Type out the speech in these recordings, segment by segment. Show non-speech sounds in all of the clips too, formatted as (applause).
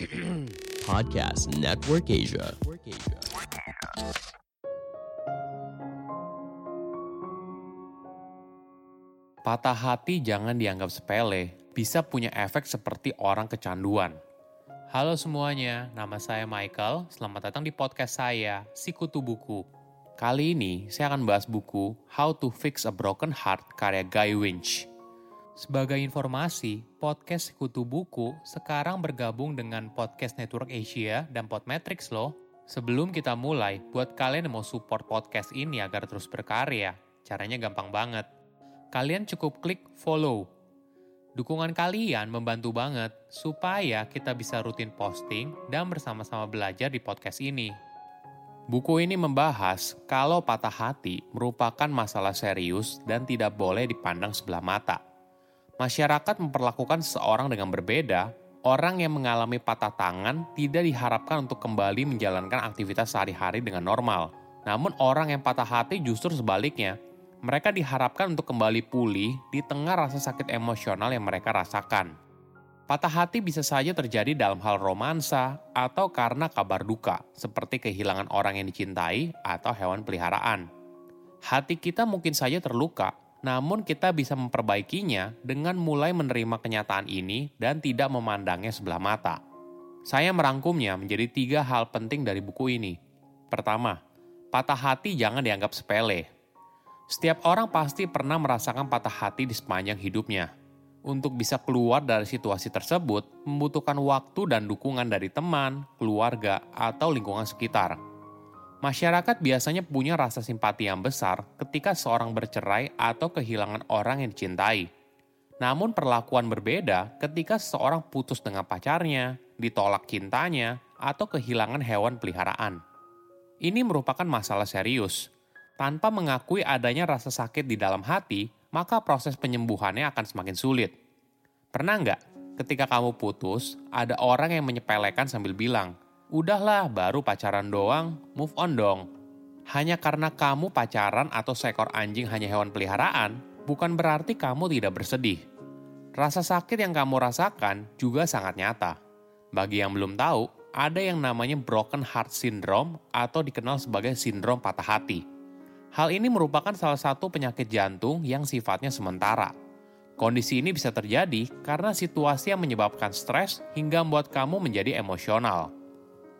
(clears throat) Podcast Network Asia. Patah hati jangan dianggap sepele, bisa punya efek seperti orang kecanduan. Halo semuanya, nama saya Michael. Selamat datang di podcast saya, Sikutu Buku. Kali ini saya akan bahas buku How to Fix a Broken Heart karya Guy Winch. Sebagai informasi, podcast Sikutu Buku sekarang bergabung dengan Podcast Network Asia dan Podmetrics loh. Sebelum kita mulai, buat kalian yang mau support podcast ini agar terus berkarya, caranya gampang banget kalian cukup klik follow. Dukungan kalian membantu banget supaya kita bisa rutin posting dan bersama-sama belajar di podcast ini. Buku ini membahas kalau patah hati merupakan masalah serius dan tidak boleh dipandang sebelah mata. Masyarakat memperlakukan seseorang dengan berbeda, orang yang mengalami patah tangan tidak diharapkan untuk kembali menjalankan aktivitas sehari-hari dengan normal. Namun orang yang patah hati justru sebaliknya, mereka diharapkan untuk kembali pulih di tengah rasa sakit emosional yang mereka rasakan. Patah hati bisa saja terjadi dalam hal romansa atau karena kabar duka, seperti kehilangan orang yang dicintai atau hewan peliharaan. Hati kita mungkin saja terluka, namun kita bisa memperbaikinya dengan mulai menerima kenyataan ini dan tidak memandangnya sebelah mata. Saya merangkumnya menjadi tiga hal penting dari buku ini. Pertama, patah hati jangan dianggap sepele, setiap orang pasti pernah merasakan patah hati di sepanjang hidupnya. Untuk bisa keluar dari situasi tersebut, membutuhkan waktu dan dukungan dari teman, keluarga, atau lingkungan sekitar. Masyarakat biasanya punya rasa simpati yang besar ketika seorang bercerai atau kehilangan orang yang dicintai. Namun perlakuan berbeda ketika seseorang putus dengan pacarnya, ditolak cintanya, atau kehilangan hewan peliharaan. Ini merupakan masalah serius, tanpa mengakui adanya rasa sakit di dalam hati, maka proses penyembuhannya akan semakin sulit. Pernah nggak ketika kamu putus, ada orang yang menyepelekan sambil bilang, udahlah baru pacaran doang, move on dong. Hanya karena kamu pacaran atau seekor anjing hanya hewan peliharaan, bukan berarti kamu tidak bersedih. Rasa sakit yang kamu rasakan juga sangat nyata. Bagi yang belum tahu, ada yang namanya broken heart syndrome atau dikenal sebagai sindrom patah hati. Hal ini merupakan salah satu penyakit jantung yang sifatnya sementara. Kondisi ini bisa terjadi karena situasi yang menyebabkan stres hingga membuat kamu menjadi emosional.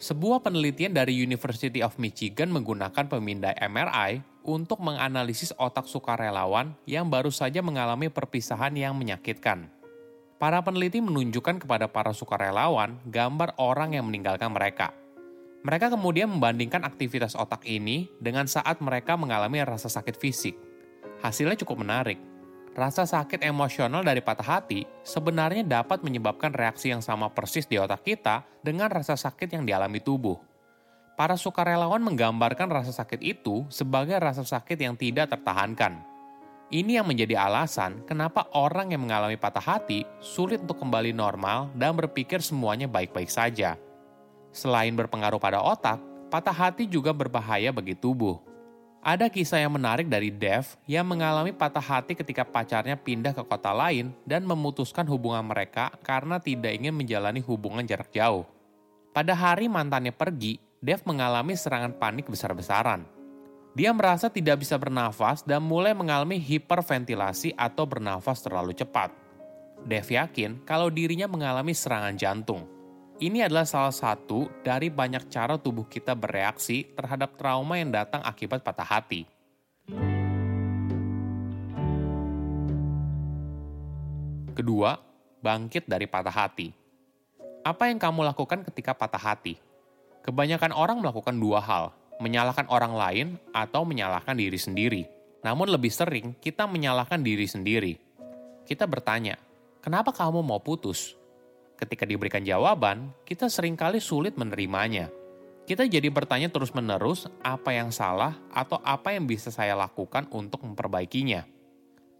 Sebuah penelitian dari University of Michigan menggunakan pemindai MRI untuk menganalisis otak sukarelawan yang baru saja mengalami perpisahan yang menyakitkan. Para peneliti menunjukkan kepada para sukarelawan gambar orang yang meninggalkan mereka. Mereka kemudian membandingkan aktivitas otak ini dengan saat mereka mengalami rasa sakit fisik. Hasilnya cukup menarik. Rasa sakit emosional dari patah hati sebenarnya dapat menyebabkan reaksi yang sama persis di otak kita dengan rasa sakit yang dialami tubuh. Para sukarelawan menggambarkan rasa sakit itu sebagai rasa sakit yang tidak tertahankan. Ini yang menjadi alasan kenapa orang yang mengalami patah hati sulit untuk kembali normal dan berpikir semuanya baik-baik saja. Selain berpengaruh pada otak, patah hati juga berbahaya bagi tubuh. Ada kisah yang menarik dari Dev yang mengalami patah hati ketika pacarnya pindah ke kota lain dan memutuskan hubungan mereka karena tidak ingin menjalani hubungan jarak jauh. Pada hari mantannya pergi, Dev mengalami serangan panik besar-besaran. Dia merasa tidak bisa bernafas dan mulai mengalami hiperventilasi atau bernafas terlalu cepat. Dev yakin kalau dirinya mengalami serangan jantung. Ini adalah salah satu dari banyak cara tubuh kita bereaksi terhadap trauma yang datang akibat patah hati. Kedua, bangkit dari patah hati. Apa yang kamu lakukan ketika patah hati? Kebanyakan orang melakukan dua hal, menyalahkan orang lain atau menyalahkan diri sendiri. Namun lebih sering kita menyalahkan diri sendiri. Kita bertanya, kenapa kamu mau putus? Ketika diberikan jawaban, kita sering kali sulit menerimanya. Kita jadi bertanya terus-menerus apa yang salah atau apa yang bisa saya lakukan untuk memperbaikinya.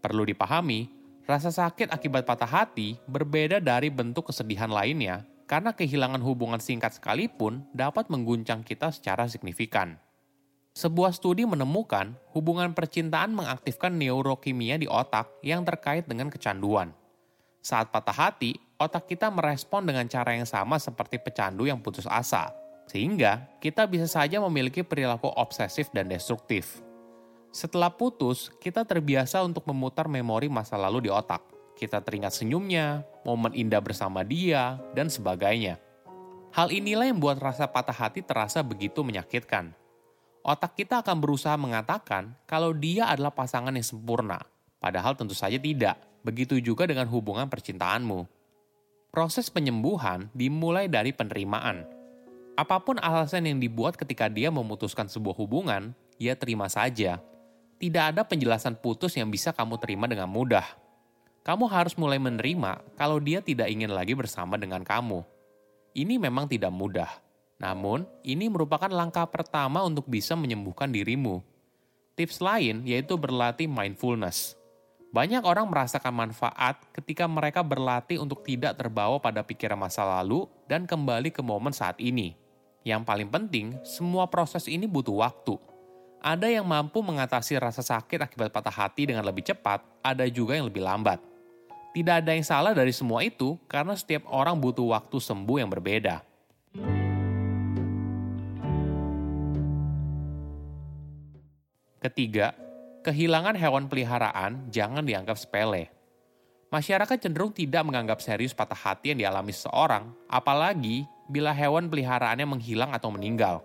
Perlu dipahami, rasa sakit akibat patah hati berbeda dari bentuk kesedihan lainnya karena kehilangan hubungan singkat sekalipun dapat mengguncang kita secara signifikan. Sebuah studi menemukan hubungan percintaan mengaktifkan neurokimia di otak yang terkait dengan kecanduan. Saat patah hati, otak kita merespon dengan cara yang sama seperti pecandu yang putus asa. Sehingga kita bisa saja memiliki perilaku obsesif dan destruktif. Setelah putus, kita terbiasa untuk memutar memori masa lalu di otak. Kita teringat senyumnya, momen indah bersama dia, dan sebagainya. Hal inilah yang membuat rasa patah hati terasa begitu menyakitkan. Otak kita akan berusaha mengatakan kalau dia adalah pasangan yang sempurna, padahal tentu saja tidak Begitu juga dengan hubungan percintaanmu. Proses penyembuhan dimulai dari penerimaan. Apa pun alasan yang dibuat ketika dia memutuskan sebuah hubungan, ia terima saja. Tidak ada penjelasan putus yang bisa kamu terima dengan mudah. Kamu harus mulai menerima kalau dia tidak ingin lagi bersama dengan kamu. Ini memang tidak mudah. Namun, ini merupakan langkah pertama untuk bisa menyembuhkan dirimu. Tips lain yaitu berlatih mindfulness. Banyak orang merasakan manfaat ketika mereka berlatih untuk tidak terbawa pada pikiran masa lalu dan kembali ke momen saat ini. Yang paling penting, semua proses ini butuh waktu. Ada yang mampu mengatasi rasa sakit akibat patah hati dengan lebih cepat, ada juga yang lebih lambat. Tidak ada yang salah dari semua itu karena setiap orang butuh waktu sembuh yang berbeda. Ketiga, kehilangan hewan peliharaan jangan dianggap sepele. Masyarakat cenderung tidak menganggap serius patah hati yang dialami seseorang, apalagi bila hewan peliharaannya menghilang atau meninggal.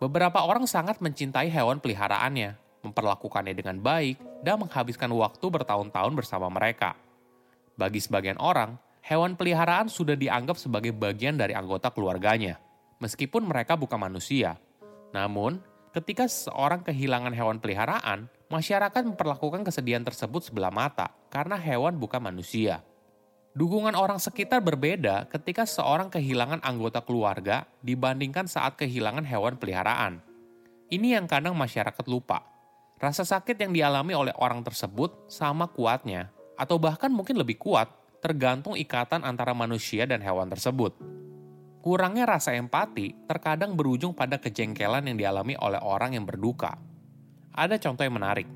Beberapa orang sangat mencintai hewan peliharaannya, memperlakukannya dengan baik, dan menghabiskan waktu bertahun-tahun bersama mereka. Bagi sebagian orang, hewan peliharaan sudah dianggap sebagai bagian dari anggota keluarganya, meskipun mereka bukan manusia. Namun, ketika seseorang kehilangan hewan peliharaan, masyarakat memperlakukan kesedihan tersebut sebelah mata karena hewan bukan manusia. Dukungan orang sekitar berbeda ketika seorang kehilangan anggota keluarga dibandingkan saat kehilangan hewan peliharaan. Ini yang kadang masyarakat lupa. Rasa sakit yang dialami oleh orang tersebut sama kuatnya, atau bahkan mungkin lebih kuat, tergantung ikatan antara manusia dan hewan tersebut. Kurangnya rasa empati terkadang berujung pada kejengkelan yang dialami oleh orang yang berduka ada contoh yang menarik.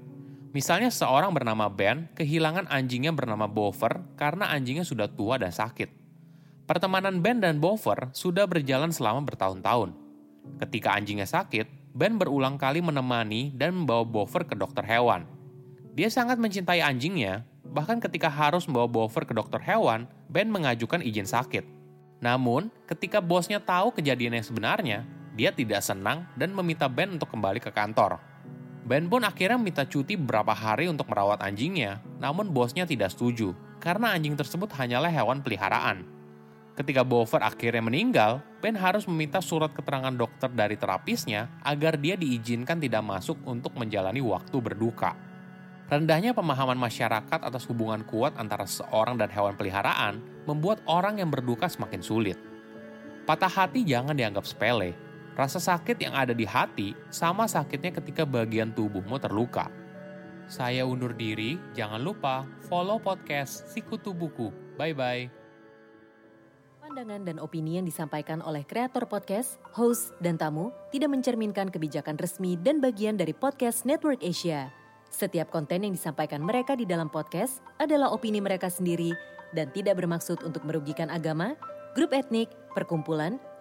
Misalnya seorang bernama Ben kehilangan anjingnya bernama Bover karena anjingnya sudah tua dan sakit. Pertemanan Ben dan Bover sudah berjalan selama bertahun-tahun. Ketika anjingnya sakit, Ben berulang kali menemani dan membawa Bover ke dokter hewan. Dia sangat mencintai anjingnya, bahkan ketika harus membawa Bover ke dokter hewan, Ben mengajukan izin sakit. Namun, ketika bosnya tahu kejadian yang sebenarnya, dia tidak senang dan meminta Ben untuk kembali ke kantor. Ben pun akhirnya minta cuti beberapa hari untuk merawat anjingnya, namun bosnya tidak setuju karena anjing tersebut hanyalah hewan peliharaan. Ketika Bover akhirnya meninggal, Ben harus meminta surat keterangan dokter dari terapisnya agar dia diizinkan tidak masuk untuk menjalani waktu berduka. Rendahnya pemahaman masyarakat atas hubungan kuat antara seorang dan hewan peliharaan membuat orang yang berduka semakin sulit. Patah hati jangan dianggap sepele, Rasa sakit yang ada di hati sama sakitnya ketika bagian tubuhmu terluka. Saya undur diri, jangan lupa follow podcast Sikutu Buku. Bye-bye. Pandangan dan opini yang disampaikan oleh kreator podcast, host, dan tamu tidak mencerminkan kebijakan resmi dan bagian dari podcast Network Asia. Setiap konten yang disampaikan mereka di dalam podcast adalah opini mereka sendiri dan tidak bermaksud untuk merugikan agama, grup etnik, perkumpulan,